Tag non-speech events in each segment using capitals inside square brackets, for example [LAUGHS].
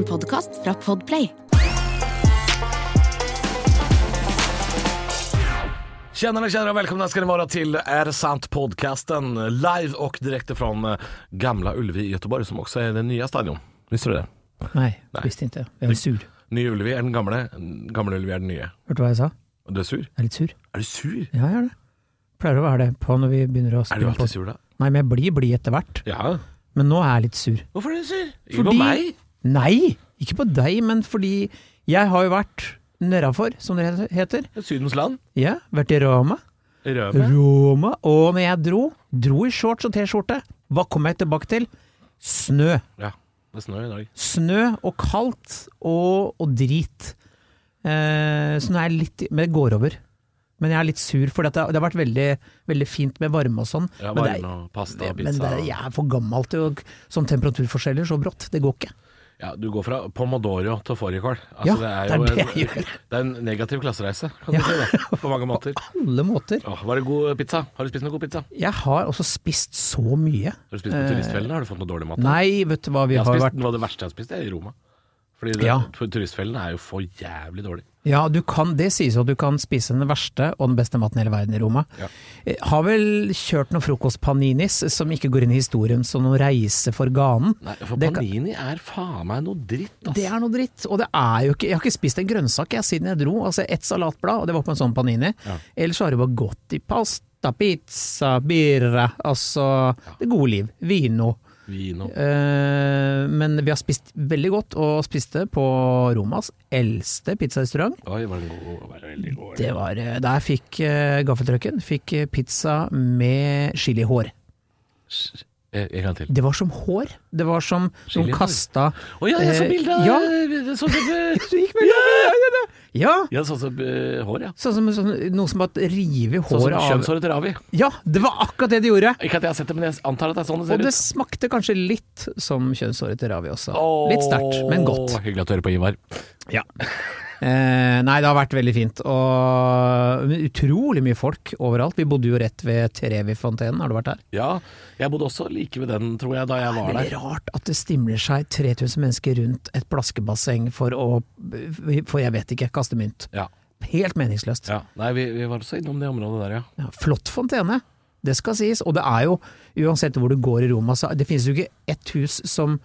En podkast fra Podplay. Tjenare och välkomna ska ni vara till Är sant podcasten live och direkt från gamle Gamla Ullevi i Göteborg som också är den nya stadion. Visste du det? Nei, Nei. visste ikke. Jeg er sur. Nye Ullevi er den gamle, gamle Ullevi er den nye. Hørte du hva jeg sa? Du er sur? Jeg er litt sur. Er du sur? Ja, jeg er det. Pleier å være det på når vi begynner å Er du spille på. alltid sur da? Nei, men jeg blir blid etter hvert. Ja. Men nå er jeg litt sur. Hvorfor er du sur? Fordi- Fordi- på meg? Nei, ikke på deg, men fordi jeg har jo vært nedafor, som det heter. Sydens land? Ja, vært i Roma. Røme? Roma. Og når jeg dro, dro i shorts og T-skjorte. Hva kom jeg tilbake til? Snø. Ja, det snør i dag. Snø og kaldt og, og drit. Eh, så nå er jeg litt Men det går over. Men jeg er litt sur, for det, det har vært veldig, veldig fint med varme og sånn. Ja, men det er- og pasta men det, jeg er for gammel til å Sånn temperaturforskjeller så brått. Det går ikke. Ja, du går fra pomodoro til fårikål. Altså, Ja, det er det er det en, jeg gjør. [LAUGHS] det er en negativ klassereise, kan Ja. du si det. På mange måter. På Alle måter. Åh, var det god pizza? Har du spist noe god pizza? Jeg har også spist så mye. Har du spist på turistfellene? Har du fått noe dårlig mat? da? Nei, vet du hva vi har har spist, vært Noe av det verste jeg har spist, er i Roma. Fordi det, Ja. turistfellen er jo for jævlig dårlig. Ja, du kan, det sies jo at du kan spise den verste og den beste maten i hele verden i Roma. Ja. Eh, Har vel kjørt noen frokostpaninis som ikke går inn i historien som noen reise for ganen. Nei, for Det kan- panini er faen meg noe dritt, altså. Det er noe dritt, og det er jo ikke Jeg har ikke spist en grønnsak jeg siden jeg dro. Altså ett salatblad, og det var på en sånn panini. Ja. Ellers har det bare gått i pasta, pizza, birra, altså det gode liv. Vino. Eh, men vi har spist veldig godt, og spiste på Romas eldste pizzarestaurant. Oi, var den god? Var veldig god? Det var eh, Der fikk eh, gaffeltrucken fikk pizza med chilihår. Eh, En gang til. Det var som hår. Det var som noen kasta Å ja, jeg så Eh, bilde av ja. Sånn som eh, [LAUGHS] gikk med ja, ja, Ja, sånn som hår, ja. Sånn som sånn, noe som at rive Sånn som håret av kjønnshåret til Ravi. Ja, det var akkurat det de gjorde! Ikke at jeg har sett det, men jeg antar at det er sånn det ser ut. Og det smakte kanskje litt som kjønnshåret til Ravi også. Litt sterkt, men godt. Hyggelig at du hører på, Ivar. Ja. [LAUGHS] Eh, nei, det har vært veldig fint. Og utrolig mye folk overalt. Vi bodde jo rett ved Trevi-fontenen, har du vært der? Ja, jeg bodde også like ved den, tror jeg, da jeg var der Veldig er rart at det stimler seg 3000 mennesker rundt et plaskebasseng for å, for jeg vet ikke, kaste mynt. Ja. Helt meningsløst. ja. Nei, vi, vi var også innom det området der, ja. Ja, flott fontene, det skal sies. Og det er jo, uansett hvor du går i Roma, så det finnes jo ikke ett hus som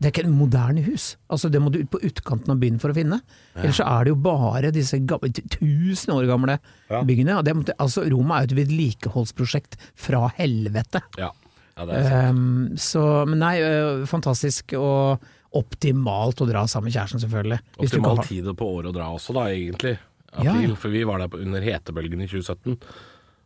Det er ikke et moderne hus. Altså Det må du ut på utkanten av byen for å finne. Ellers så er det jo bare disse gamle, tusen år gamle Ja. byggene. Det, altså Roma er jo et vedlikeholdsprosjekt fra helvete. Ja, ja det er sant. Um, så, men nei, uh, fantastisk og optimalt å dra sammen med kjæresten, selvfølgelig. Optimal tid på året å dra også, da, egentlig. April, ja. For vi var der under hetebølgen i 2017.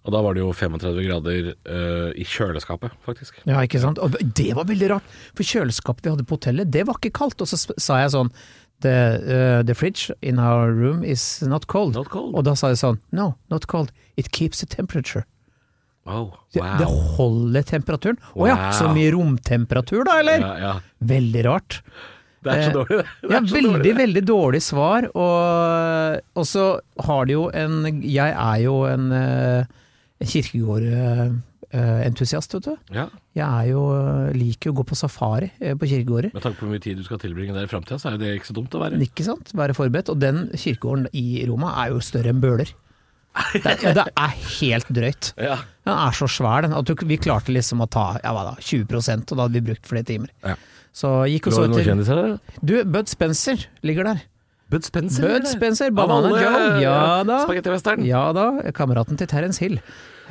Og da var det jo 35 grader uh, i kjøleskapet, faktisk. Ja, ikke sant. Og det var veldig rart, for kjøleskapet vi hadde på hotellet, det var ikke kaldt. Og så sa jeg sånn the, uh, the fridge in our room is not cold. Not cold. Og da sa jeg sånn No, not cold. It keeps the temperature. Wow. Det, det holder temperaturen. Å ja, Wow. så mye romtemperatur da, eller? Ja, ja. Veldig rart. Det er så Eh, dårlig, det. det. Ja, veldig, dårlig, det. veldig dårlig svar. Og, og så har de jo en Jeg er jo en, uh, kirkegårdentusiast, vet du. Ja, Jeg er jo, liker jo å gå på safari eh, på kirkegårder. Med tanke på hvor mye tid du skal tilbringe der i framtida, så er jo det ikke så dumt å være. Ikke sant? Være forberedt. Og den kirkegården i Roma er jo større enn Bøler. Det, er- det er helt drøyt. [LAUGHS] Ja. Den er så svær den, at vi klarte liksom å ta ja, hva da, 20 og da hadde vi brukt flere timer. Ja. Så gikk og så etter? Du, Bud Spencer ligger der. Bud Spencer? Bud? Spencer, Banana Joe. Ja da. Spagettivestern. Ja da, kameraten til Terence Hill.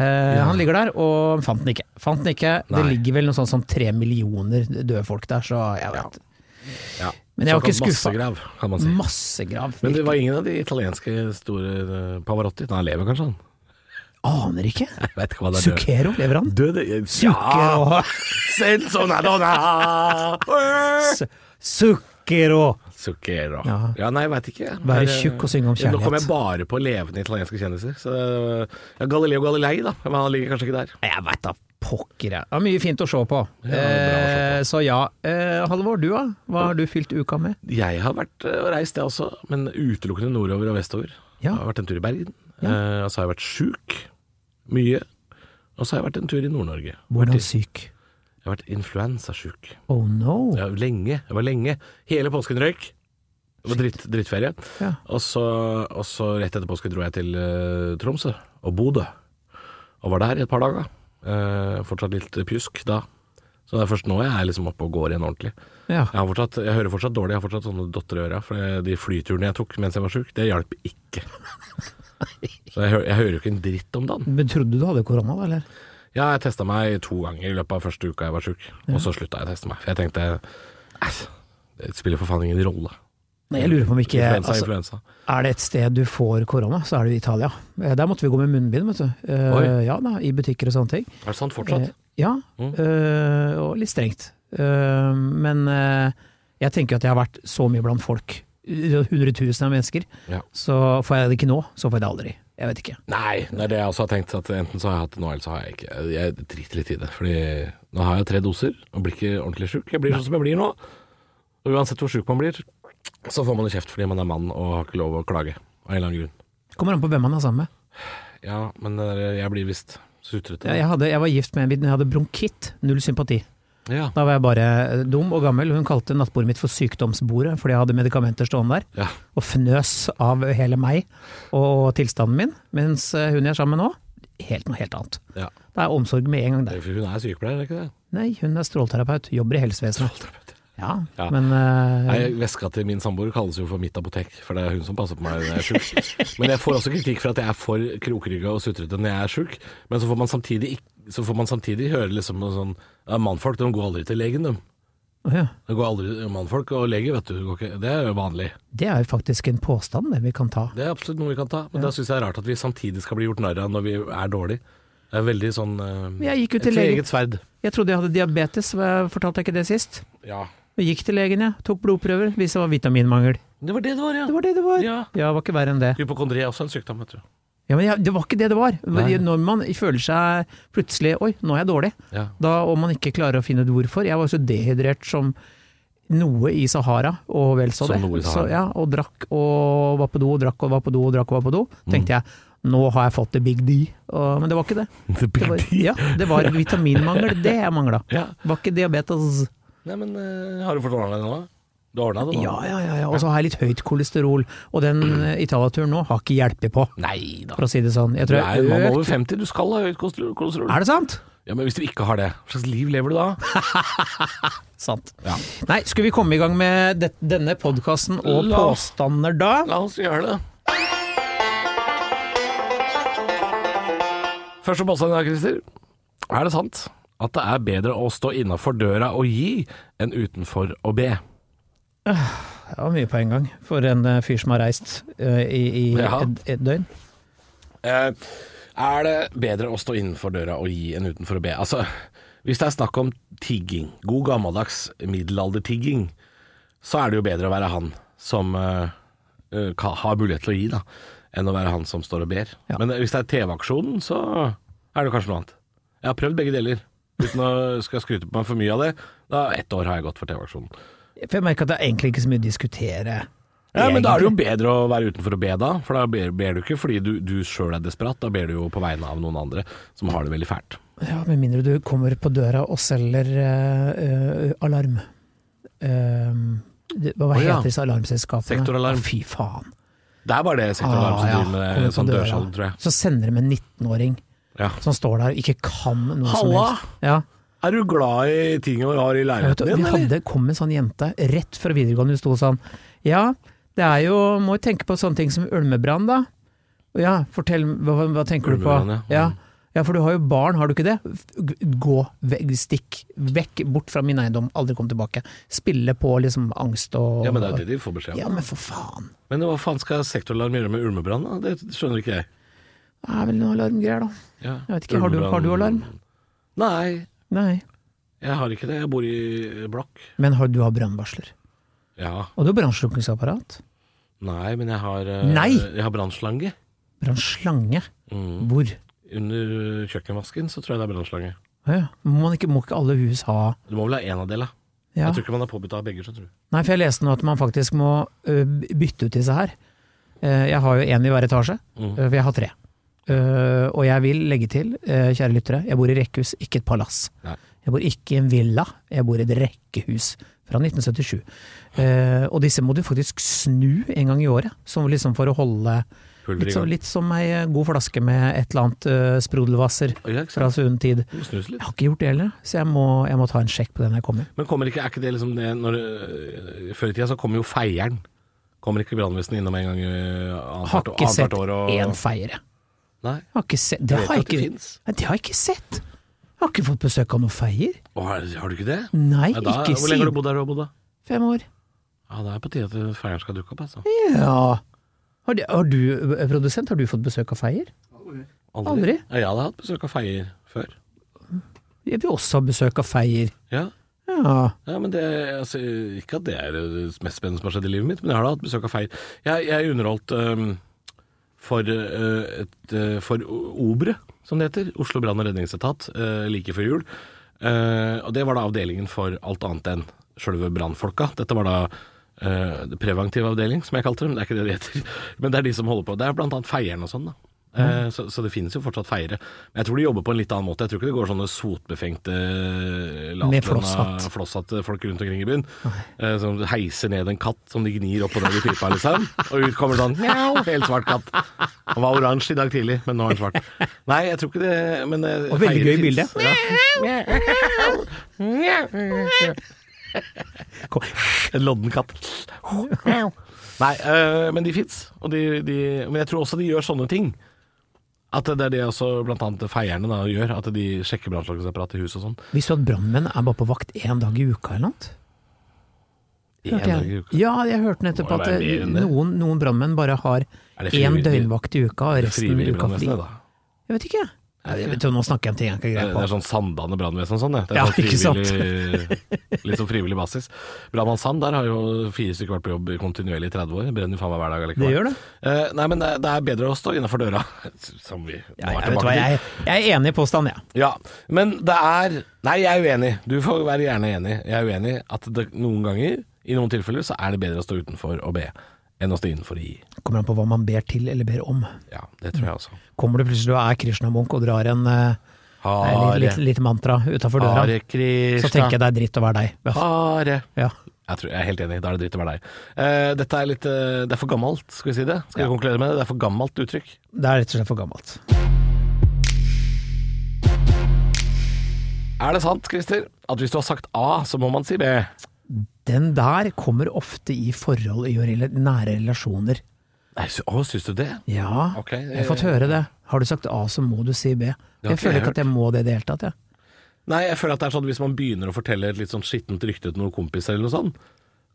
Eh, Han ligger der, og fant den ikke. Fant den ikke. Det ligger vel noe sånt som tre millioner døde folk der, så jeg vet. Ja. Men jeg var ikke skuffa. Massegrav, kan man si. Massegrav. Men det var ingen av de italienske store eh, Pavarotti. Han lever kanskje, han? Aner ikke. Er. Zucchero, lever han? Døde donna S- Zucchero. Zucchero. Ja. Ja. nei, veit ikke. Være tjukk og synge om kjærlighet. Nå kommer jeg bare på levende italienske kjendiser. Så, ja, Galileo Galilei, da. Men han ligger kanskje ikke der. Jeg veit da pokker, jeg. Det er mye fint å se på. Ja. Eh, så ja. Eh, Halvor, du da? Hva har du fylt uka med? Jeg har vært eh, og reist, jeg også, men utelukkende nordover og vestover. Ja. Jeg har vært en tur i Bergen. Ja. Eh, og så har jeg vært sjuk. Mye. Og så har jeg vært en tur i Nord-Norge. Hvordan syk? Jeg har vært influensasjuk. Oh no. Ja, lenge. Jeg var lenge. Hele påsken røyk. Det var dritt, drittferie. Ja. Og, så, og så rett etter påske dro jeg til uh, Tromsø og Bodø. Og var der i et par dager. Uh, fortsatt litt pjusk da. Så det er først nå jeg er liksom oppe og går igjen ordentlig. Ja. Jeg, fortsatt, jeg hører fortsatt dårlig, jeg har fortsatt sånne dotter i øra. For de flyturene jeg tok mens jeg var sjuk, det hjalp ikke. [LAUGHS] Så jeg, jeg hører jo ikke en dritt om dagen. Men trodde du hadde korona, da, eller? Ja, jeg testa meg to ganger i løpet av første uka jeg var sjuk, og så slutta jeg å teste meg. For jeg tenkte Æsj, det spiller for faen ingen rolle. Nei, jeg lurer på om ikke Influensa, altså, influensa. Er det et sted du får korona, så er det i Italia. Eh, Der måtte vi gå med munnbind, vet du. Uh, Ja da, i butikker og sånne ting. Er det sant fortsatt? Uh, Ja, Mm. uh, og litt strengt. Men jeg tenker at jeg har vært så mye blant folk, hundretusener av mennesker, Ja. så får jeg det ikke nå, så får jeg det aldri. Jeg vet ikke. Nei, det er det jeg også har tenkt. At enten så har jeg hatt det nå, eller så har jeg ikke. Jeg, jeg driter litt i det. Fordi nå har jeg tre doser og blir ikke ordentlig sjuk. Jeg blir sånn som jeg blir nå. Og uansett hvor sjuk man blir, så får man jo kjeft fordi man er mann og har ikke lov å klage. Av en eller annen grunn. Kommer an på hvem man er sammen med. Ja, men jeg blir visst sutrete. Jeg, hadde, jeg var gift med en jeg hadde bronkitt, null sympati. Ja. Da var jeg bare dum og gammel. Hun kalte nattbordet mitt for sykdomsbordet, fordi jeg hadde medikamenter stående der. ja. Og fnøs av hele meg og tilstanden min. Mens eh, hun jeg er sammen med nå, helt noe helt annet. ja. Det er omsorg med en gang der. Hun er sykepleier, er ikke det? Nei, hun er strålterapeut. jobber i helsevesenet. Ja, Ja. men uh, Nei, Veska til min samboer kalles jo for mitt apotek, for det er hun som passer på meg når jeg er sjuk. [LAUGHS] Men jeg får også kritikk for at jeg er for krokrygga og sutrete når jeg er sjuk. Men så får man samtidig, ikk- så får man samtidig høre liksom sånn ja, Mannfolk de går aldri til legen, de. ja. Det går aldri Mannfolk og lege, vet du. Det er jo vanlig. det er jo faktisk en påstand det vi kan ta. Det er absolutt noe vi kan ta. Men da syns jeg det er rart at vi samtidig skal bli gjort narr av når vi er dårlige. Det er veldig sånn uh, Jeg gikk jo til Et legen. sverd. Jeg trodde jeg hadde diabetes, fortalte jeg ikke det sist? Ja. Jeg gikk til legen, jeg. Tok blodprøver, viste det var vitaminmangel. Det var det det var, ja. Det var det det var. Ja. Ja, det var ikke verre enn det. Hypokondri er også en sykdom, vet du. Ja, men det var ikke det det var. Nei. Når man føler seg plutselig Oi, nå er jeg dårlig. Ja. Da, og man ikke klarer å finne ut hvorfor. Jeg var så dehydrert som noe i Sahara, og vel så det. Så, ja, og drakk og var på do, og drakk og var på do, og drakk og var på do. Mm. Tenkte jeg, nå har jeg fått the big D. Og, men det var ikke det. [LAUGHS] The Det var, ja, det var [LAUGHS] vitaminmangel, det jeg mangla. Ja. Var ikke diabetes. Nei, men uh, har du fått ordna det nå? Du ordna det nå? Ja, ja, ja. ja. Og så har jeg litt høyt kolesterol, og den eh, Italia-turen nå har ikke hjulpet på, Nei da. for å si det sånn. Jeg Du tror er en mann over 50, du skal ha høyt kolesterol- kolesterol. Er det sant? Ja, Men hvis du ikke har det, hva slags liv lever du da? [LAUGHS] Sant. Ja. Nei, skulle vi komme i gang med det, denne podkasten og La- påstander da? La oss gjøre det. Første påstand dag, Christer. Er det sant at det er bedre å stå innafor døra og gi enn utenfor å be? Det var mye på en gang for en eh, fyr som har reist eh, i, i Ja. et, et døgn. Eh, er det bedre å stå innenfor døra og gi enn utenfor å be? Altså, hvis det er snakk om tigging, god gammeldags middelaldertigging, så er det jo bedre å være han som ka- har mulighet til å gi, da, enn å være han som står og ber. Ja. Men hvis det er TV-aksjonen, så er det kanskje noe annet. Jeg har prøvd begge deler, uten å skal skryte på meg for mye av det. Da Ett år har jeg gått for TV-aksjonen. For jeg merker at det er egentlig ikke så mye å diskutere. Ja, men da er det jo bedre å være utenfor og be, da. For da ber, ber du ikke fordi du, du sjøl er desperat, da ber du jo på vegne av noen andre som har det veldig fælt. Ja, Med mindre du kommer på døra og selger uh, uh, alarm. Uh, hva heter ja. heter disse alarmselskapene? Sektoralarm. Fy faen. Det er bare det sektoralarm som Ah, ja. driver med sånn dørsalg, tror jeg. Så sender de en 19-åring Ja. som står der og ikke kan noe som Halla! helst. Ja. Er du glad i tingene du har i leiligheten vi din, eller? hadde, kom en sånn jente rett fra videregående, hun sto sånn Ja, det er jo Må jo tenke på sånne ting som ulmebrann, da. Ja, fortell, hva, hva tenker du på? Ja. Ja. ja, for du har jo barn, har du ikke det? Gå, vekk, stikk vekk, bort fra min eiendom, aldri kom tilbake. Spille på liksom angst og Ja, men det er det de får beskjed om. Ja, men for faen. Men hva faen skal sektoralarm gjøre med ulmebrann, da? Det skjønner ikke jeg. Det er vel noe alarmgreier, da. Ja. Jeg vet ikke, har du- har du alarm? Nei, Nei. jeg har ikke det. Jeg bor i blokk. Men har, du har brannvarsler. Ja. Og du har brannslukningsapparat. Nei, men jeg har eh, Nei! Jeg har brannslange. Brannslange. Mm. Hvor? Under kjøkkenvasken så tror jeg det er brannslange. Ja. Må, ikke, må ikke alle hus ha Du må vel ha én av delene? ja. Jeg tror ikke man er påbudt av begge. Nei, for jeg leste nå at man faktisk må bytte ut disse her. Eh, Jeg har jo én i hver etasje, Mm. for jeg har tre. Eh, Og jeg vil legge til, uh, kjære lyttere, jeg bor i rekkehus, ikke et palass. Nei. Jeg bor ikke i en villa, jeg bor i et rekkehus fra 1977. Uh, og disse må du faktisk snu en gang i året, som liksom for å holde Litt, så, litt som ei god flaske med et eller annet uh, sprudelvasser fra sunn tid. Jeg har ikke gjort det heller, så jeg må, jeg må ta en sjekk på det når jeg kommer. Men kommer ikke, er ikke det liksom det når, Før i tida så kommer jo feieren. Kommer ikke brannvesenet innom en gang i år? Har ikke sett én? Og... feiere. Nei. Har ikke sett, det, Jeg har jeg ikke, det. Nei, det har jeg ikke sett. Jeg har ikke fått besøk av noen feier. Å, har, har du ikke det? Nei, Nei da, ikke hvor lenge har du bodd bodd du har bodd da? fem år. Ja, Det er på tide at feieren skal dukke opp, altså. Ja. Har, de, har du, eh, produsent, har du fått besøk av feier? Aldri? Ja, jeg hadde hatt besøk av feier før. Jeg vil også ha besøk av feier. Ja. Ja. Ja, men det, altså, Ikke at det er det mest spennende som har skjedd i livet mitt, men jeg har da hatt besøk av feier. Jeg, jeg underholdt øhm, for, øh, et, øh, for Obre, som det heter. Oslo brann- og redningsetat, øh, like før jul. Eh, og det var da avdelingen for alt annet enn sjølve brannfolka. Dette var da det avdeling, som jeg kalte det. Men det er ikke det det heter. [LAUGHS] Men det er de som holder på. Det er blant annet feieren og sånn, da. Eh, så, så det finnes jo fortsatt feiere. Men jeg tror de jobber på en litt annen måte. Jeg tror ikke det går sånne sotbefengte Med flosshatt. flosshatte folk rundt omkring i byen. Eh, som heiser ned en katt som de gnir opp og ned i pipa, liksom. Og ut kommer sånn mjau, helt svart katt. Han var oransje i dag tidlig, men nå er han svart. Nei, jeg tror ikke det men, eh, Og veldig gøy bilde. Ja. En lodden katt. Nei, men de fins. Men jeg tror også de gjør sånne ting. At det er det også blant annet feierne da gjør. At de sjekker brannslukningsapparat i huset og sånn. Visste du at brannmenn er bare på vakt én dag i uka eller noe? En Hørte dag i jeg. uka. Ja, jeg hørte nettopp at noen, noen brannmenn bare har én døgnvakt i uka, og er resten uka fri. Jeg vet ikke. Jeg vet, ikke, nå snakker jeg om ting jeg ikke har greie på. det er sånn Sandane brannvesen og sånn, det. det. Ja, sånn ikke sant? Litt sånn frivillig basis. Brannmann Sand, der har jo fire stykker vært på jobb kontinuerlig i 30 år. Brenner jo faen meg hver dag Det gjør det. Eh, nei, men det, er bedre å stå innafor døra, [LAUGHS] som vi nå Ja, er jeg, vet tilbake til. jeg, jeg er enig i påstanden, jeg. Ja, men det er Nei, jeg er uenig. Du får være gjerne enig. Jeg er uenig at det, noen ganger, i noen tilfeller, så er det bedre å stå utenfor og be enn å stå innenfor i. Kommer an på hva man ber til eller ber om. Ja, det tror jeg også. Kommer du plutselig og er Krishna-munk og drar en eh, Hare, litt, litt, litt mantra utafor døra, Hare Krishna. så tenker jeg det er dritt å være deg. Ja. Hare. Ja. Jeg, tror, jeg er helt enig. Da er det dritt å være deg. Eh, dette er litt eh, Det er for gammelt, skal vi si det? Skal vi Ja. konkludere med det? Det er for gammelt uttrykk. Det er rett og slett for gammelt. Er det sant, Christer, at hvis du har sagt A, så må man si B? Den der kommer ofte i forhold i nære relasjoner. Nei, Å, syns du det? Ja, Ok, jeg har fått høre det. Har du sagt A, så må du si B. Jeg føler ikke at jeg må det i det hele tatt, jeg. Nei, jeg føler at det er sånn hvis man begynner å fortelle et litt sånn skittent rykte til noen kompiser eller noe sånt,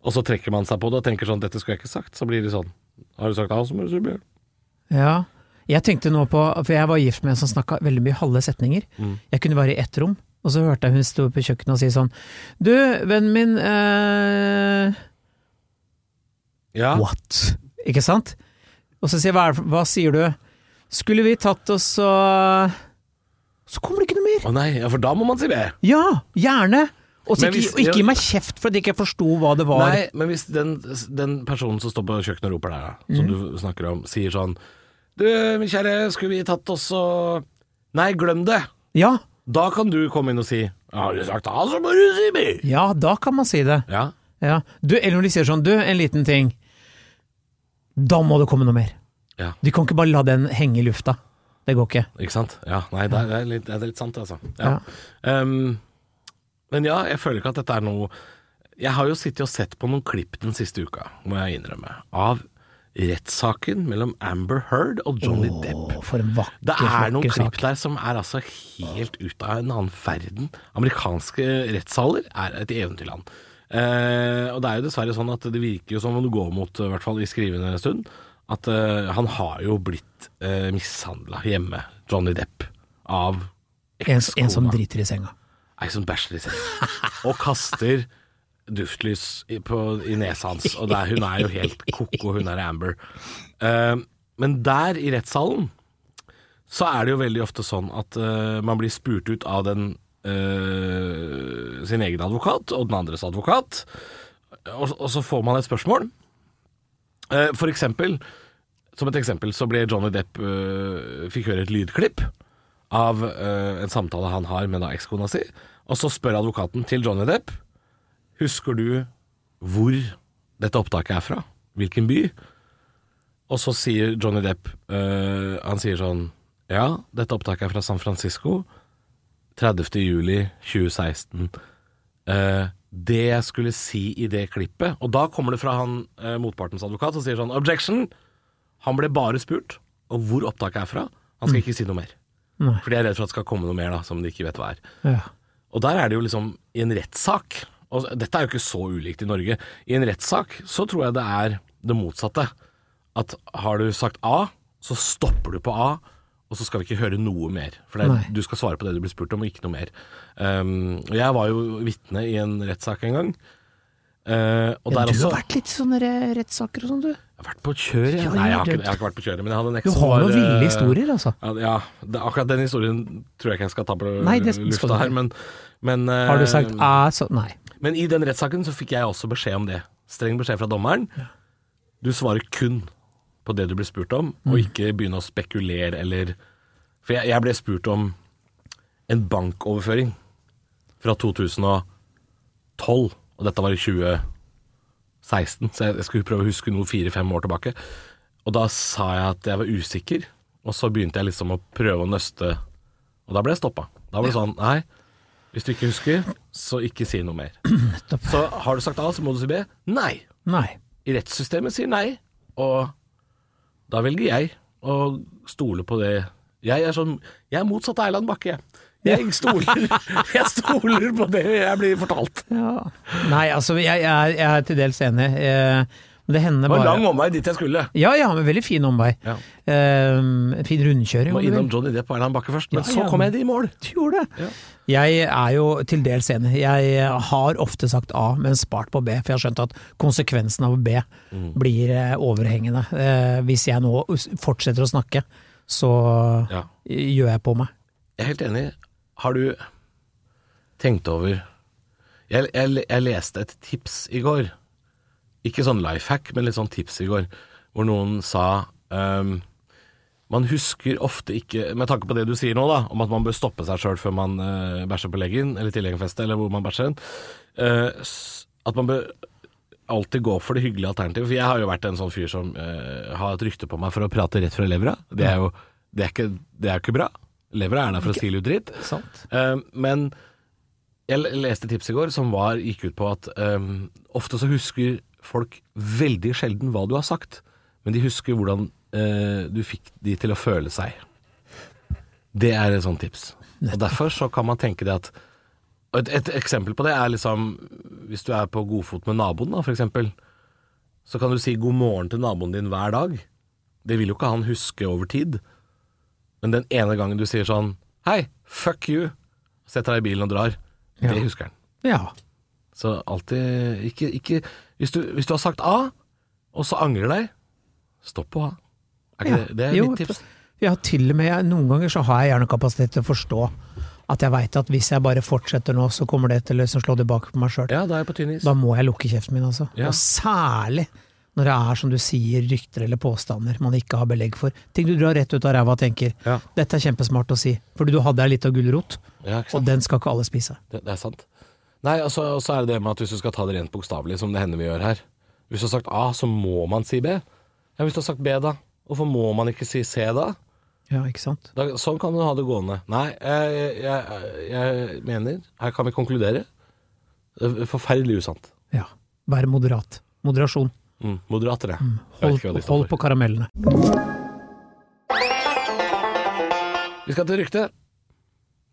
og så trekker man seg på det og tenker sånn 'dette skulle jeg ikke sagt', så blir det sånn 'har du sagt A, så må du si B'. Ja. Jeg tenkte nå på, for jeg var gift med en som snakka veldig mye halve setninger. Mm. Jeg kunne være i ett rom, og så hørte jeg hun stå på kjøkkenet og si sånn Du, vennen min eh, Ja. What? Ikke sant? Og så sier jeg hva, det hva sier du? Skulle vi tatt oss og Så kommer det ikke noe mer! Å nei, ja, for da må man si B. Ja, gjerne! Og så Men ikke, og ikke gi meg kjeft for at jeg ikke forsto hva det var. Nei, men hvis den, den personen som står på kjøkkenet og roper der, da, som du snakker om, sier sånn Du, min kjære, skulle vi tatt oss og Nei, glem det! Ja, Da kan du komme inn og si Har du sagt A, så må du si B. ja, da kan man si det. Ja. Ja. Du, eller når de sier sånn, du, en liten ting. Da må det komme noe mer. ja. De kan ikke bare la den henge i lufta. Det går ikke. Ikke sant? Ja, nei, det er, det er, litt, det er litt sant, altså. Ja. Um, men ja, jeg føler ikke at dette er noe Jeg har jo sittet og sett på noen klipp den siste uka, må jeg innrømme, av rettssaken mellom Amber Heard og Johnny Depp. For en vakker, Det er noen klipp sak. der som er altså helt ut av en annen verden. Amerikanske rettssaler er et eventyrland. Eh, og det er jo dessverre sånn at det virker jo som om det går mot, i hvert fall i skrivende stund, at eh, han har jo blitt eh, mishandla hjemme, Johnny Depp, av En, en som driter i senga. Ei som bæsjer i senga. Og kaster duftlys i, på, i nesa hans. Og der, hun er jo helt ko-ko, hun er Amber. Uh, men der i rettssalen så er det jo veldig ofte sånn at uh, man blir spurt ut av den uh, sin egen advokat og den andres advokat, og, og så får man et spørsmål. For eksempel, som et eksempel, så ble Johnny Depp fikk høre et lydklipp av en samtale han har med da ekskona si. Og så spør advokaten til Johnny Depp Husker du hvor dette opptaket er fra? Hvilken by? Og så sier Johnny Depp øh, Han sier sånn Ja, dette opptaket er fra San Francisco. 30. juli 2016. Uh, det jeg skulle si i det klippet Og da kommer det fra han eh, motpartens advokat som sier sånn Objection! Han ble bare spurt om hvor opptaket er fra. Han skal ikke si noe mer. Nei. For de er redd for at det skal komme noe mer da, som de ikke vet hva er. Ja. Og der er det jo liksom i en rettssak Og dette er jo ikke så ulikt i Norge. I en rettssak så tror jeg det er det motsatte. At har du sagt A, så stopper du på A, og så skal vi ikke høre noe mer. For er- du skal svare på det du blir spurt om, og ikke noe mer. Um, og jeg var jo vitne i en rettssak en gang. Uh, og Ja, der du også har vært litt i sånne rettssaker og sånn, du. Jeg har vært på kjør. Ja, Nei, jeg har, ikke, jeg har ikke vært på kjøret, men jeg hadde en eks Du har var, noen ville eh, historier, altså. Ja, ja det, akkurat den historien tror jeg ikke jeg skal ta på Nei, det lufta her, men, men uh, Har du sagt æ, så Nei. Men i den rettssaken så fikk jeg også beskjed om det. Streng beskjed fra dommeren. Du svarer kun på det du blir spurt om, Mm. og ikke begynne å spekulere eller For jeg, jeg ble spurt om en bankoverføring fra 2012, og dette var i 2016, så jeg, jeg skulle prøve å huske noe fire-fem år tilbake. Og da sa jeg at jeg var usikker, og så begynte jeg liksom å prøve å nøste, og da ble jeg stoppa. Da var det sånn Nei, hvis du ikke husker, så ikke si noe mer. Nettopp. Så har du sagt A, så må du si B. Nei. Nei. I rettssystemet sier nei, og da velger jeg å stole på det. Jeg er sånn Jeg er motsatt av Eiland Bakke, jeg. Jeg stoler, [LAUGHS] jeg stoler på det jeg blir fortalt. Ja. Nei, altså, jeg, jeg, er, jeg er til dels enig. Eh, det hender Det var bare lang omvei dit jeg skulle. Ja ja, men veldig fin omvei. Ja. Eh, en fin rundkjøring. Må innom Johnny Depp og Erland Bakke først, men Ja, så ja. kom jeg i mål. [LAUGHS] Du gjorde det. Ja. Jeg er jo til dels enig. Jeg har ofte sagt A, men spart på B, for jeg har skjønt at konsekvensen av B Mm. blir eh, overhengende. Uh, hvis jeg nå fortsetter å snakke, så gjør jeg på meg. Jeg er helt enig. Har du tenkt over jeg, jeg, jeg leste et tips i går. Ikke sånn life hack, men litt sånn tips i går. Hvor noen sa um, Man husker ofte ikke, med tanke på det du sier nå, da, om at man bør stoppe seg sjøl før man uh, bæsjer på leggen, eller tilhengerfestet, eller hvor man bæsjer hen, uh, at man bør alltid gå for det hyggelige alternativet. For jeg har jo vært en sånn fyr som uh, har et rykte på meg for å prate rett fra levra. Det er jo det er ikke, det er ikke bra. Levra er der for å sile ut dritt. Sant? Eh, men jeg leste tips i går som var, gikk ut på at um, ofte så husker folk veldig sjelden hva du har sagt, men de husker hvordan eh, du fikk de til å føle seg. Det er et sånt tips. Og Derfor så kan man tenke det at et, et eksempel på det er liksom Hvis du er på godfot med naboen, da, for eksempel, så kan du si god morgen til naboen din hver dag. Det vil jo ikke han huske over tid. Men den ene gangen du sier sånn Hei, fuck you, setter deg i bilen og drar, Ja. det husker han. Ja. Så alltid Ikke, ikke hvis, du, hvis du har sagt A, og så angrer deg, stopp på A. Er Ja. det, det er Jo, mitt tips. Ja, til og med noen ganger så har jeg gjerne kapasitet til å forstå at jeg veit at hvis jeg bare fortsetter nå, så kommer det til å liksom slå tilbake på meg sjøl. Ja, da. Da må jeg lukke kjeften min, altså. Ja. Og særlig når det er, som du sier, rykter eller påstander man ikke har belegg for. Ting du drar rett ut av ræva og tenker Ja. 'dette er kjempesmart å si', fordi du hadde ei lita gulrot, Ja, og den skal ikke alle spise. Det, det er sant. Nei, og så altså, er det det med at hvis du skal ta det rent bokstavelig, som det hender vi gjør her Hvis du har sagt A, så må man si B. Ja, Hvis du har sagt B, da? Hvorfor må man ikke si C, da? Ja, ikke sant? da sånn kan du ha det gående. Nei, jeg, jeg, jeg mener Her kan vi konkludere. Er Forferdelig usant. Ja. Vær moderat. Moderasjon. Mm, moderatere. Jeg Hold, hold på karamellene. Vi skal til rykte.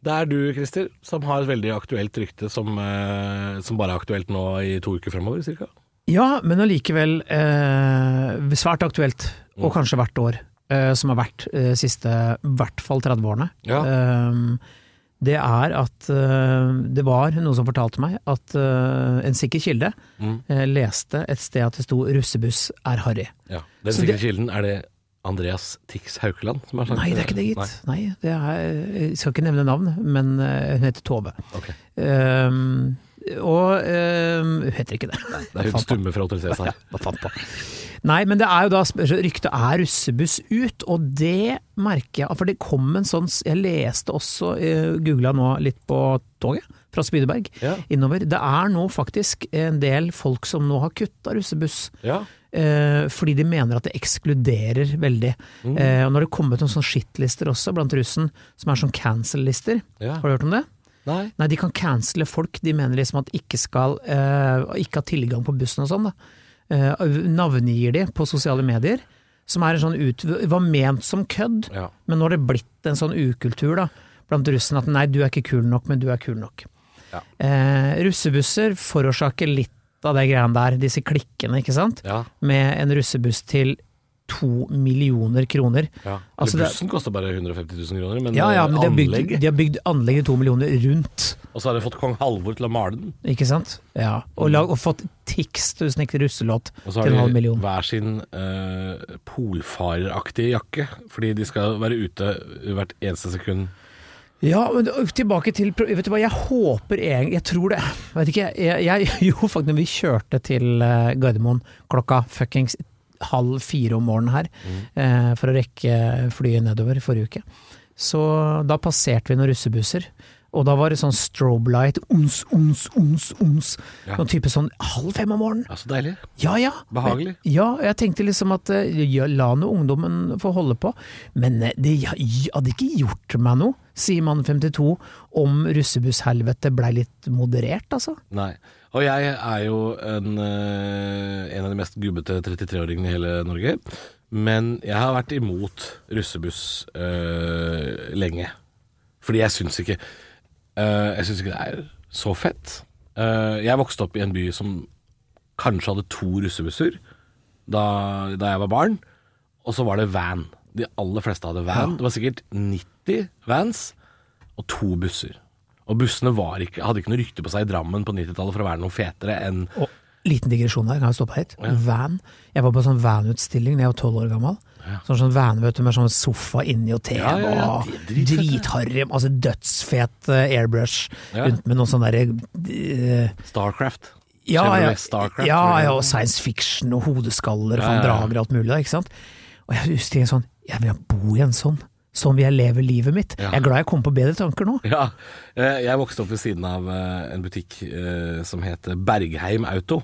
Det er du, Christer, som har et veldig aktuelt rykte som, eh, som bare er aktuelt nå i to uker fremover, cirka. Ja, men allikevel eh, svært aktuelt, og kanskje hvert år, eh, som har vært eh, siste i hvert fall 30 årene. Ja. Eh, det er at eh, det var noen som fortalte meg at eh, en sikker kilde Mm. leste et sted at det sto 'russebuss er harry'. Ja. Den Så sikre det- kilden, er det Andreas Tix Haukeland som har sagt Nei, det er ikke det, gitt. Nei, det er, jeg skal ikke nevne navn, men eh, hun heter Tove. Ok. Eh, og eh, hun heter ikke det. Det er [LAUGHS] hun stumme fra Hotell Cæsar. Ja. Nei, men det er jo da ryktet er russebuss ut, og det merker jeg. For det kom en sånn Jeg leste også, uh, googla nå litt på toget fra Spydeberg Ja. innover. Det er nå faktisk en del folk som nå har kutta russebuss. Ja. Eh, fordi de mener at det ekskluderer veldig. Mm. Eh, og nå har det kommet noen sånne shitlister også blant russen, som er sånn cancel-lister. Har du hørt om det? Nei. Nei, de kan cancele folk. De mener liksom at ikke skal uh, ikke ha tilgang på bussen og sånn. Eh, navngir de på sosiale medier, som er en sånn ut... var ment som kødd, Ja. men nå har det blitt en sånn ukultur da, blant russen at nei, du er ikke kul nok, men du er kul nok. Ja. Eh, russebusser forårsaker litt av det greiene der, disse klikkene, ikke sant? Ja. Med en russebuss til to millioner kroner. ja. Altså, bussen koster bare 150 000 kroner, men Ja ja, men de har bygd, anlegg de har bygd anlegget to millioner rundt. Og så har de fått kong Halvor til å male den. Ikke sant? Ja. Og, lag, og fått Tix til å snekre russelåt Og så har de hver sin uh, polfareraktige jakke, fordi de skal være ute hvert eneste sekund. Ja, men tilbake til Vet du hva, jeg håper egentlig Jeg tror det Vet ikke, jeg, jeg [LAUGHS] Jo, faktisk, når vi kjørte til eh, Gardermoen klokka fuckings halv fire om morgenen her, eh, for å rekke flyet nedover forrige uke, så da passerte vi noen russebusser. Og da var det sånn strobe light, ons, ons, ons, ons. Ja. Noen type sånn halv fem om morgenen. Ja, så deilig. Ja ja. Behagelig. Ja, jeg tenkte liksom at eh, ja, la nå ungdommen få holde på. Men eh, det ja, hadde ikke gjort meg noe, sier mann 52, om russebusshelvete blei litt moderert, altså. Nei. Og jeg er jo en, eh, en av de mest gubbete 33-åringene i hele Norge. Men jeg har vært imot russebuss øh, lenge. Fordi jeg syns ikke øh, Jeg syns ikke det er så fett. Uh, jeg vokste opp i en by som kanskje hadde to russebusser da, da jeg var barn. Og så var det van. De aller fleste hadde van. Det var sikkert 90 vans og to busser. Og bussene var ikke, hadde ikke noe rykte på seg i Drammen på 90-tallet for å være noe fetere enn Og liten digresjon der, kan jeg stoppe helt? Van. Jeg var på sånn van-utstilling da jeg var tolv år gammel. Sånn, sånn van vet du, med sånn sofa inni og TV Ja, ja, ja, dritharry, altså dødsfet eh, airbrush Ja. rundt med noe sånn derre uh, Starcraft. ja, ja, Starcraft, ja, ja, og science fiction og hodeskaller og Ja, ja, ja. drager og alt mulig, ikke sant. Og jeg husker en sånn, jeg vil bo i en sånn. Sånn vil jeg leve livet mitt. Ja. Jeg er glad jeg kom på bedre tanker nå. Ja, eh, jeg vokste opp ved siden av eh, en butikk eh, som het Bergheim Auto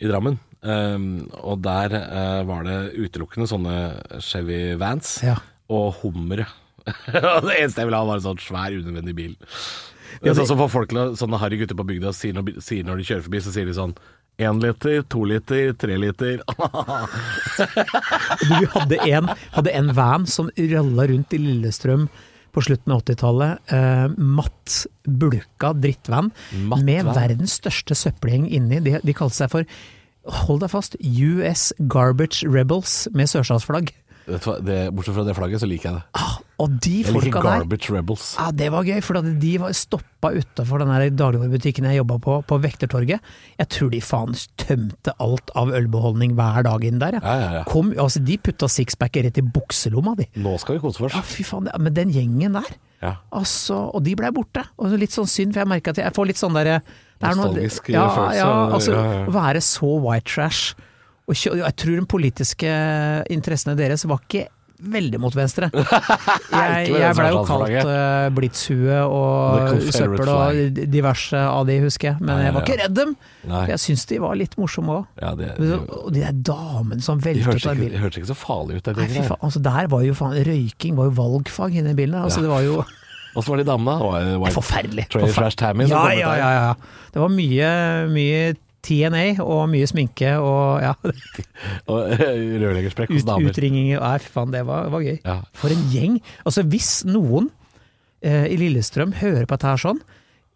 i Drammen. Um, og der var det utelukkende sånne Chevy Vans Ja. og hummere. [LAUGHS] Det eneste jeg ville ha, var en sånn svær, unødvendig bil. Det er sånn som får folk til å, sånne harry gutter på bygda sier når, sier når de kjører forbi, så sier de sånn Én liter, to liter, tre liter. [LAUGHS] Du hadde en, hadde en van som ralla rundt i Lillestrøm på slutten av 80-tallet. Eh, matt, bulka drittvan Matt med van. verdens største søppelgjeng inni. De, de kalte seg for, hold deg fast, US Garbage Rebels med sørstatsflagg. Bortsett fra det flagget, så liker jeg det. Og de folka der Garbage Rebels. Ja, Det var gøy, for de var stoppa utafor den dagligvarebutikken jeg jobba på, på Vektertorget. Jeg tror de faen tømte alt av ølbeholdning hver dag inn der. Ja, ja, ja. Kom, altså, de putta sixpacker rett i bukselomma, de. Nå skal vi kose oss. Ja, fy faen, men den gjengen der, Ja. altså, og de blei borte. Og litt sånn synd, for jeg merker at jeg får litt sånn derre er Nostalgisk ja, følelse ja, altså, ja, ja. Å være så white trash. Og jeg tror de politiske interessene deres var ikke veldig mot venstre. [LAUGHS] Jeg, jeg det blei jo kalt uh, blitshue og søppel og diverse av de, husker jeg. Men jeg var ikke redd dem. Jeg syns de var litt morsomme òg. Ja, Og de der damene som veltet ut av bilen. de hørtes ikke så farlige ut, Nei, faen. Altså, der var jo faen Røyking var jo valgfag i den bilen. Altså, Det var jo [LAUGHS] Åssen var de damene? da? White forferdelig. Trash Tammy Ja, ja, ja, ja. Det var mye, mye TNA og mye sminke og ja, [LAUGHS] Og eh, rørleggersprekk hos damer. utringinger. Nei, fy faen, det var, var gøy. Ja. For en gjeng. Altså, hvis noen eh, i Lillestrøm hører på dette her sånn,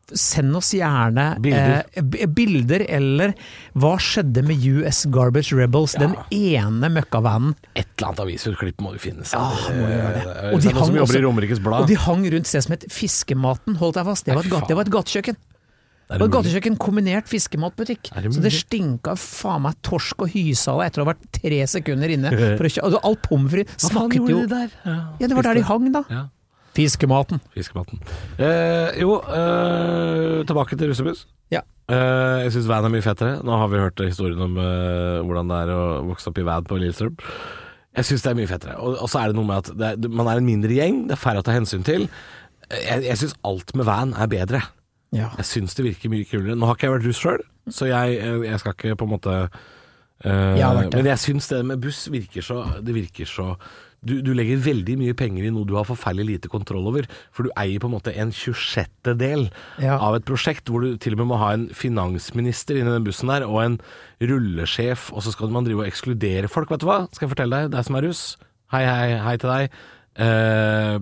send oss gjerne Bilder. eh, bilder eller hva skjedde med US Garbage Rebels, den ene møkkavanen. Et eller annet avisutklipp må jo finnes. Ja, må gjøre det. Eh, Og de det hang også- Og de hang rundt det som het Fiskematen, holdt deg fast. Det var et, fy det var et gatekjøkken. Det var det gatekjøkken, kombinert fiskematbutikk. Det Så det stinka faen meg torsk og hysale etter å ha vært tre sekunder inne. [LAUGHS] For å kjø altså, all pommes frites smakte jo de der? Ja, Ja, det var der de hang, da. Ja, Fiskematen. Fiskematen. Eh, jo, eh, tilbake til russebuss. Ja. Eh, jeg syns van er mye fetere. Nå har vi hørt historien om eh, hvordan det er å vokse opp i van på Lillestrøm. Jeg syns det er mye fettere. Og, og så er det noe med at det er, man er en mindre gjeng, det er færre å ta hensyn til. Jeg, jeg syns alt med van er bedre. Ja. Jeg syns det virker mye kulere. Nå har ikke jeg vært russ sjøl, så jeg, jeg skal ikke på en måte uh, Jeg. Men jeg syns det med buss virker så Det virker så du, du legger veldig mye penger i noe du har forferdelig lite kontroll over. For du eier på en måte en 26. del Ja. av et prosjekt hvor du til og med må ha en finansminister inni den bussen der, og en rullesjef, og så skal man drive og ekskludere folk. Vet du hva? Skal jeg fortelle deg, deg som er russ. Hei, hei, hei til deg. Uh,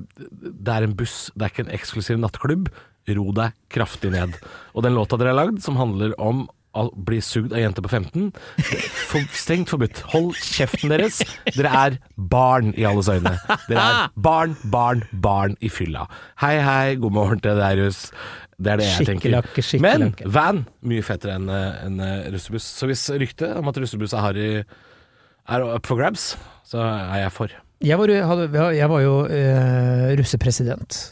det er en buss, det er ikke en eksklusiv nattklubb. Ro deg kraftig ned. Og den låta dere har lagd, som handler om å bli sugd av jenter på 15, for, strengt forbudt. Hold kjeften deres. Dere er barn i alles øyne. Dere er barn, barn, barn i fylla. Hei, hei, god morgen til deg, russ. Det er det jeg tenker. Men van, mye fettere enn en, eh, russebuss. Så hvis ryktet om at russebuss er harry er up for grabs, så er jeg for. Jeg var, jo- jeg var jo uh, russepresident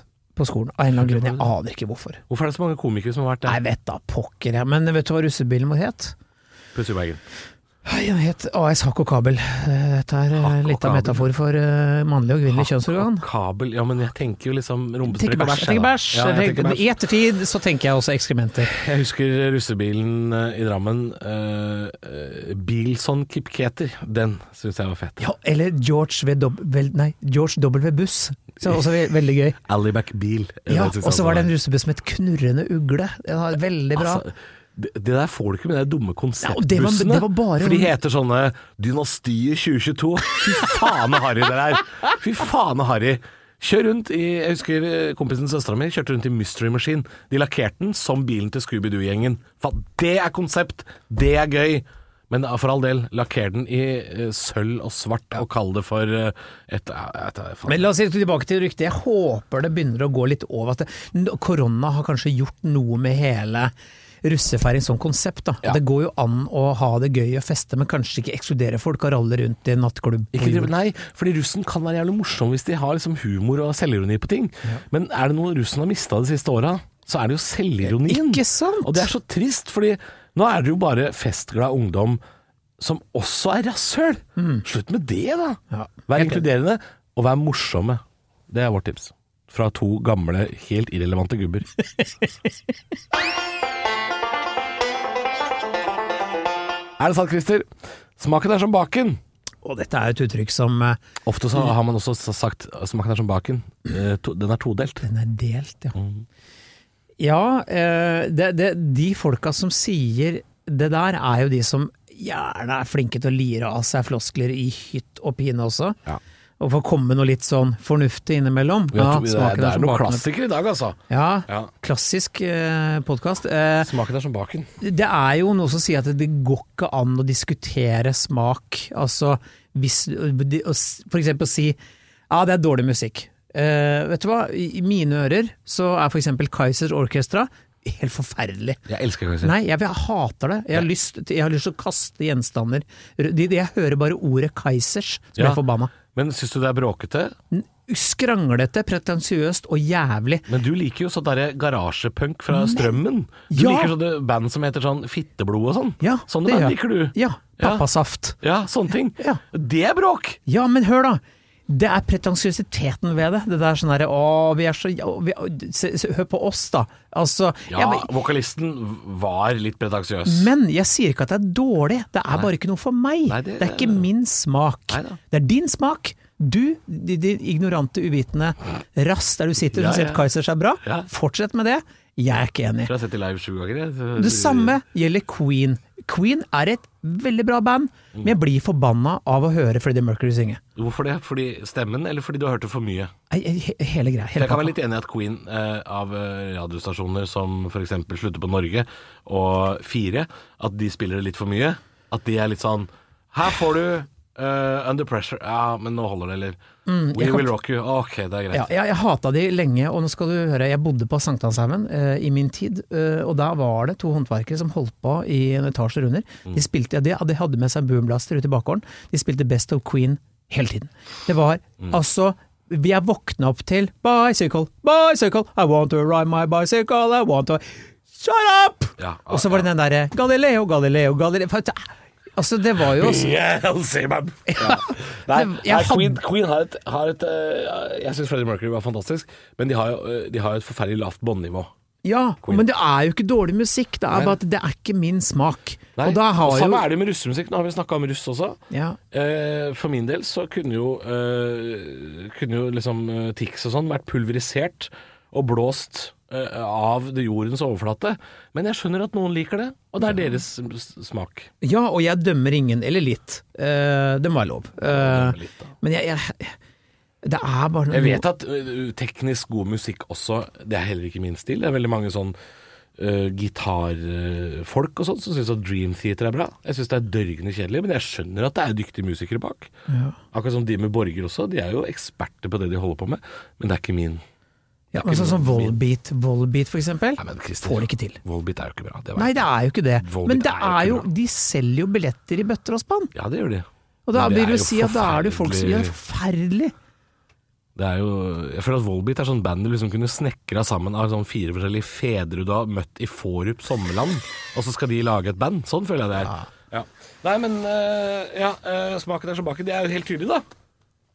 på skolen, av en eller annen grunn. Jeg aner ikke hvorfor. Hvorfor er det så mange komikere som har vært Nei, Jeg vet da pokker jeg. Men vet du hva russebilen vår het? Pussy Wagon. Nei, Den het AS Hakk og Kabel. Eh, Dette er eh, Hakk litt av metafor for eh, mannlig og kvinnelig kjønnsorgan. Kabel Ja, men jeg tenker jo liksom og bæsj. tenker bæsj. Ja, tenker bæsj. I ettertid så tenker jeg også ekskrementer. Jeg husker russebilen i Drammen. Uh, Bilson Kipketer. Den syns jeg var fett. Ja, eller George W. Dob- nei, George W. Buss. [LAUGHS] Så også ve veldig gøy. Alleyback Bil. Ja, og så var det en russebuss med et knurrende ugle. Den var veldig bra. Altså, det, det der får du ikke med de dumme konseptbussene. Ja, bare- For de heter sånne Dynastiet 2022. Fy faen så harry det der! Fy faen så harry. Kjør rundt i Jeg husker eh, kompisen til søstera mi kjørte rundt i Mystery Machine. De lakkerte den som bilen til Scooby-Doo-gjengen. Det er konsept! Det er gøy! Men for all del, lakker den i eh, sølv og svart, og kall det for eh, et et, et. Men la oss si tilbake til ryktet. Jeg håper det begynner å gå litt over. At det, korona har kanskje gjort noe med hele russefeiring som konsept. Da. Ja. Det går jo an å ha det gøy og feste, men kanskje ikke ekskludere folk og ralle rundt i en nattklubb. Ikke, nei, fordi russen kan være jævlig morsom hvis de har liksom humor og selvironi på ting. Men er det noe russen har mista de siste åra, så er det jo selvironien. Ikke sant? Og det er så trist, fordi nå er det jo bare festglad ungdom som også er rasshøl. Slutt med det, da. Ja, Vær inkluderende, og vær morsomme. Det er vårt tips. Fra to gamle, helt irrelevante gubber. [LAUGHS] er det sant, Christer? Smaken er som baken. Og dette er et uttrykk som eh, Ofte så har man også sagt smaken er som baken. Eh, Den er todelt. Den er delt, ja. Mm. Ja, eh, det, det, de folka som sier det der, er jo de som gjerne er flinke til å lire av seg floskler i hytt og pine også. Ja. Og få komme noe litt sånn fornuftig innimellom. Ja, det, er, det er noen klassikere i dag, altså. Ja, Ja. klassisk eh, podkast. Eh, Smaken er som baken. det er jo noe som sier at det går ikke an å diskutere smak. Altså hvis å For eksempel si ja, det er dårlig musikk. Eh, vet du hva, i mine ører så er for eksempel Kaizers Orchestra helt forferdelig. Jeg elsker Kaiser. Nei, jeg, jeg hater det. Jeg har, lyst, jeg har lyst til å kaste gjenstander. De, de, jeg hører bare ordet Kaizers, så blir Ja. jeg forbanna. Men syns du det er bråkete? Skranglete, pretensiøst og jævlig. Men du liker jo sånn derre garasjepunk fra Strømmen. Du Ja. liker sånne band som heter sånn Fitteblod og sånn. Ja, Sånne det band gjør liker du. Ja. Ja. Pappasaft. Ja, sånne ting. Ja. Det er bråk! Ja, men hør da. Det er pretensiøsiteten ved det. Det der sånn herre å, vi er så ja, vi, se, se, Hør på oss, da. Altså Ja, jeg, vokalisten var litt pretensiøs. men jeg sier ikke at det er dårlig. Det er bare ikke noe for meg. Nei, det, det- er ikke min smak. Neida. Det er din smak. Du, de, de ignorante, uvitende rass der du sitter og sier ja. at Kaizers er bra. Ja. Fortsett med det. Jeg er ikke enig. Jeg har sett det live sju ganger. Det samme gjelder Queen. Queen er et veldig bra band, men jeg blir forbanna av å høre Freddie Mercury synge. Hvorfor det? Fordi stemmen, eller fordi du har hørt det for mye? He- Hele greia. Hele Jeg kan være litt enig i at Queen eh, av eh, radiostasjoner som f.eks. slutter på Norge og Fire, at de spiller det litt for mye. At de er litt sånn Her får du uh, Under Pressure. Ja, men nå holder det, eller Mm, We Will Rock You. Ok, det er greit. Ja, jeg, jeg hata de lenge, og nå skal du høre, jeg bodde på Sankthanshaugen eh, i min tid, eh, og da var det to håndverkere som holdt på i en etasje under. Mm. De spilte, ja, de, de hadde med seg boomblaster ute i bakgården, de spilte Best of Queen hele tiden. Det var Mm. altså er våkna opp til Bicycle, bicycle, I want to ride my bicycle, I want to Shut up! Ja, Og så var det den derre Galileo, Galileo, Galileo Altså, det var jo også Beelzebub! Ja. Nei, nei, Queen, Queen har et, har et eh, Jeg syns Freddie Mercury var fantastisk, men de har jo eh, de har jo et forferdelig lavt båndnivå. Ja, Queen. men det er jo ikke dårlig musikk, det er Nei. bare at det er ikke min smak. Nei, Og da har Samme jo er det med russemusikk. Nå har vi snakka om russ også. ja, Eh, for min del så kunne jo, eh, kunne jo liksom eh, Tix og sånn vært pulverisert og blåst av jordens overflate. Men jeg skjønner at noen liker det, og det er deres smak. ja, og jeg dømmer ingen, eller litt. Eh, det må være lov. Eh, Litt, men jeg, jeg Det er bare noe Jeg vet at teknisk god musikk også, det er heller ikke min stil. Det er veldig mange sånn Uh, gitarfolk og sånn som syns at Dream Theater er bra. Jeg syns det er dørgende kjedelig, men jeg skjønner at det er dyktige musikere bak. Ja. Akkurat som de med Borger også, de er jo eksperter på det de holder på med, men det er ikke min. Ja, altså sånn Volbeat, Volbeat for eksempel, Nei, får det ikke til. Volbeat er jo ikke bra. Det Nei, det er jo ikke det. Volbeat Men det er er jo. De selger jo billetter i bøtter og spann. Ja, det gjør de. Og da vil du si at da er det folk som gjør forferdelig. Det er jo, jeg føler at Volbeat er sånn band du liksom kunne snekra sammen av sånn fire forskjellige fedre du har møtt i Forup sommerland, og så skal de lage et band. Sånn føler jeg det er. Ja. Nei, men øh, ja, øh, smaken er som baken. Det er jo helt tydelig, da.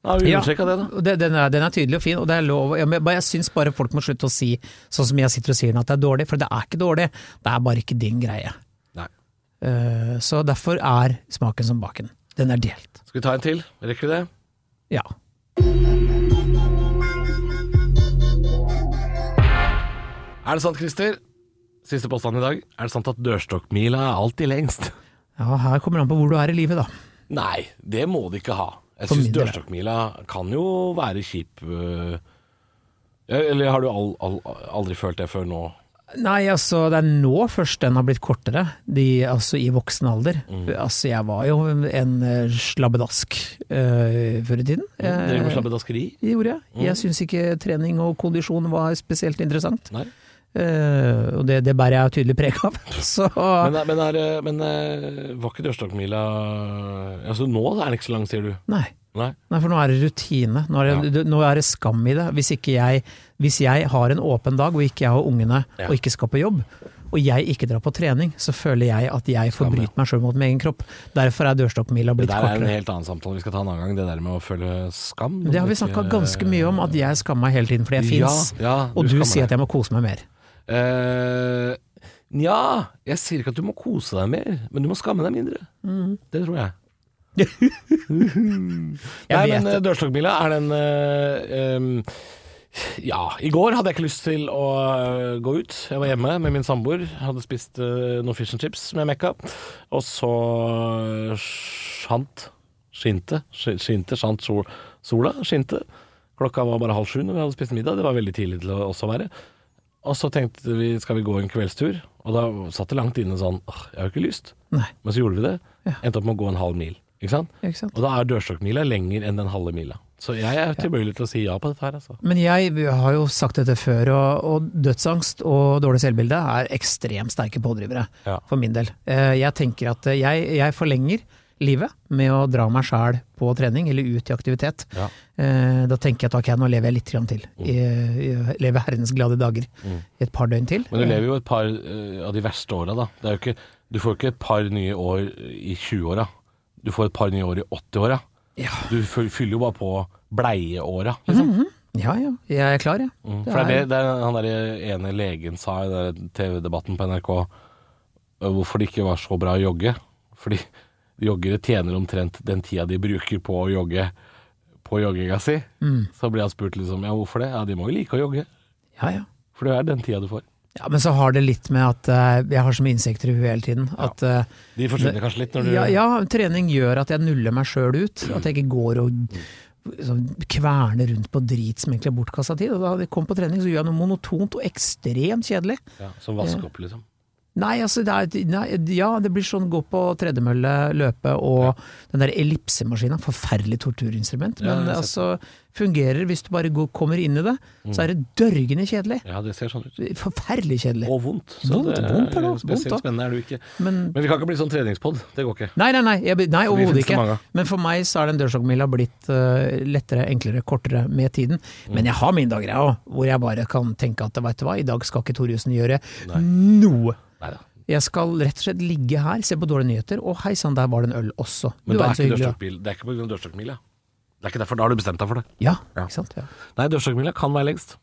Har vi Ja, det, da. det, den, er, den er tydelig og fin, og det er lov. Ja, men jeg syns bare folk må slutte å si sånn som jeg sitter og sier at det er dårlig, for det er ikke dårlig. Det er bare ikke din greie. Eh, så derfor er smaken som baken. Den er delt. Skal vi ta en til? Rekker vi det? Ja. Er det sant, Christer? Siste påstand i dag. Er det sant at dørstokkmila er alltid lengst? ja, her kommer det an på hvor du er i livet, da. Nei, det må det ikke ha. Jeg syns dørstokkmila kan jo være kjip. øh. Eller har du all, all, aldri følt det før nå? Nei, altså det er nå først den har blitt kortere, de, altså i voksen alder. Mm. Altså jeg var jo en eh, slabbedask uh, før i tiden. Driver med Eh, slabbedaskeri? det gjorde jeg. Mm. Jeg syns ikke trening og kondisjon var spesielt interessant. Nei. Eh, og det, det bærer jeg tydelig preg av. [LAUGHS] Så Men, men, er, men eh, var ikke dørstokkmila Altså nå er den ikke så lang, sier du? nei. Nei? Nei, for nå er det rutine. Nå er det, nå er det skam i det. Hvis, ikke jeg, hvis jeg har en åpen dag, og ikke jeg har ungene, Ja. og ikke skal på jobb, og jeg ikke drar på trening, så føler jeg at jeg ja. forbryter meg sjøl mot min egen kropp. Derfor er dørstokkmila Det blitt der er en helt annen samtale vi skal ta en annen gang, det der med å føle skam. Det har vi snakka ganske mye om, at jeg skammer meg hele tiden fordi jeg Ja, fins. ja, og du sier at jeg må kose meg mer. Eh, Nja, jeg sier ikke at du må kose deg mer, men du må skamme deg mindre. Mm. Det tror jeg. [LAUGHS] Nei, men eh, dørstokkmila er den uh, um, Ja, i går hadde jeg ikke lyst til å gå ut. Jeg var hjemme med min samboer. Hadde spist uh, noen fish and chips med Mekka. Og så skjant Skinte. Skinte, skjant sol, sola. Skinte. Klokka var bare halv sju når vi hadde spist middag. Det var veldig tidlig til å også være. Og så tenkte vi skal vi gå en kveldstur, og da satt det langt inne sånn åh, jeg har jo ikke lyst. Nei, Men så gjorde vi det. Ja. Endte opp med å gå en halv mil. Ikke sant? ikke sant. Og da er dørstokkmila lenger enn den halve mila. Så jeg er tilbøyelig til å si ja på dette her, altså. Men jeg har jo sagt dette før, og, og dødsangst og dårlig selvbilde er ekstremt sterke pådrivere Ja. for min del. Eh, Jeg tenker at jeg, jeg forlenger livet med å dra meg sjæl på trening eller ut i aktivitet. Ja. Eh, Da tenker jeg at ok, nå lever jeg litt til. Jeg, jeg lever herrens glade dager Mm. et par døgn til. Men du lever jo et par eh, av de verste åra, da. Det er jo ikke, du får ikke et par nye år i 20-åra. Du får et par nye år i 80-åra. Ja, Du fyller jo bare på bleieåra, liksom. ja, ja. Jeg er klar, jeg. Mm. Det For det er det, det er han der ene legen sa i TV-debatten på NRK, øh, hvorfor det ikke var så bra å jogge. Fordi joggere tjener omtrent den tida de bruker på å jogge på jogginga si. Mm. Så blir han spurt liksom, ja hvorfor det? Ja, de må jo like å jogge. Ja, ja. For det er den tida du får. Ja, Men så har det litt med at uh, jeg har mye insekter i huet hele tiden. At uh, De forsvinner kanskje litt når du ja, ja, trening gjør at jeg nuller meg sjøl ut. At jeg ikke går og liksom, kverner rundt på drit som egentlig er bortkasta tid. Og da jeg kom på trening, så gjør jeg noe monotont og ekstremt kjedelig. Ja, som vaske opp, liksom. Nei, altså det er, nei, ja, det blir sånn gå på tredemølle, løpe og den der ellipsemaskinen. Forferdelig torturinstrument. Ja, Men det altså, fungerer hvis du bare går, kommer inn i det, så er det dørgende kjedelig. Ja, det ser sånn ut. Forferdelig kjedelig. Og vondt. Vondt, det vondt er det spesielt vondt spennende er det ikke. Men Men vi kan ikke bli sånn treningspod. Det går ikke. Nei, nei, nei, jeg, nei overhodet ikke. Men for meg så er den dørstokkmila blitt uh, lettere, enklere, kortere med tiden. Mm. Men jeg har mine dager, jeg òg, hvor jeg bare kan tenke at veit du hva, i dag skal ikke Thoriussen gjøre Nei. noe. Neida. Jeg skal rett og slett ligge her, se på dårlige nyheter, og hei sann, der var det en øl også. Men Du da er er ikke dørstokkmil. Det er ikke pga. dørstokkmila. Det er ikke derfor. Da har du bestemt deg for det. Ja, Ja. ikke sant. Ja. Nei, dørstokkmila kan være lengst.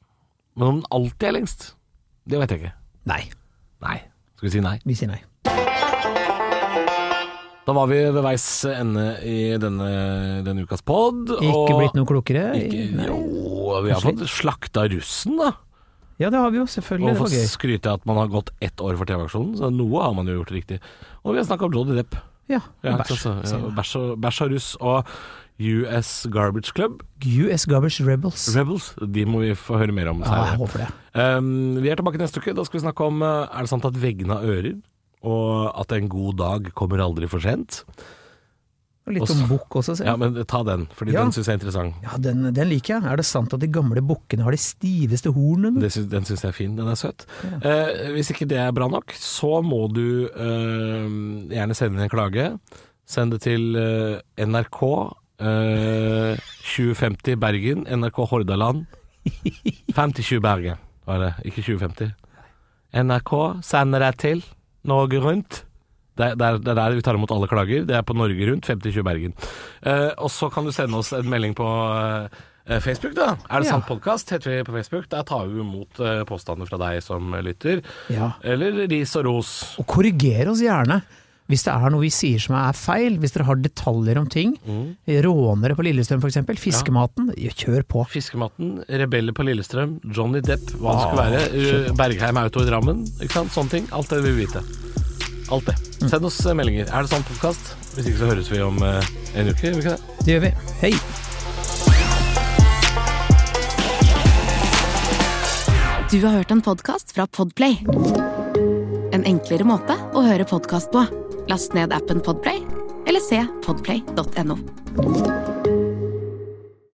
Men om den alltid er lengst, det vet jeg ikke. Nei, Nei. Skal vi si nei? vi sier nei. Da var vi ved veis ende i denne, denne ukas pod. Ikke blitt noe klokere? ikke, Jo, vi har fått slakta russen, da. Ja, det har vi jo, selvfølgelig. Og Det var fått gøy. skryte av at man har gått ett år for TV-aksjonen, så noe har man jo gjort riktig. Og vi har snakka om Johnny Depp. Ja, Ja, bæsj. ikke sant, så- sier ja. Bæsj og- bæsj og russ. Og US Garbage Club, US Garbage Rebels. Rebels, de må vi få høre mer om Ja, jeg håper det. Um, vi er tilbake neste uke. Da skal vi snakke om uh, Er det sant at veggene har ører, og at en god dag kommer aldri for sent. Og litt Også- om bukk også, ser Ja, men ta den, fordi Ja. den syns jeg er interessant. Ja, den, den liker jeg. Er det sant at de gamle bukkene har de stiveste hornene? Den syns jeg er fin. Den er søt. Eh, hvis ikke det er bra nok, så må du eh, gjerne sende inn en klage. Send det til eh, NRK eh, 2050 Bergen, NRK Hordaland. 5020 Bergen, var det. Ikke 2050. NRK sender deg til Norge Rundt. Det er, det, er, det er der vi tar imot alle klager. Det er på Norge Rundt, 5020 Bergen. Uh, og så kan du sende oss en melding på uh, Facebook, da. Er det Ja. sant podkast? Heter vi på Facebook. Der tar vi imot uh, påstander fra deg som lytter. Ja. Eller ris og ros. Og korriger oss gjerne. Hvis det er noe vi sier som er feil, hvis dere har detaljer om ting. Mm. Rånere på Lillestrøm f.eks. Fiskematen. Kjør på. Fiskematen, Rebeller på Lillestrøm, Johnny Depp, hva det skulle være. Bergheim Auto i Drammen. Ikke sant? Sånne ting. Alt det vil vi vite. Alt det. Send oss eh, meldinger. Er det sånn podkast? Hvis ikke så høres vi om eh, en uke, gjør vi ikke det? Det gjør vi. Hei! Du har hørt en podkast fra Podplay. En enklere måte å høre podkast på. Last ned appen Podplay, eller se podplay.no.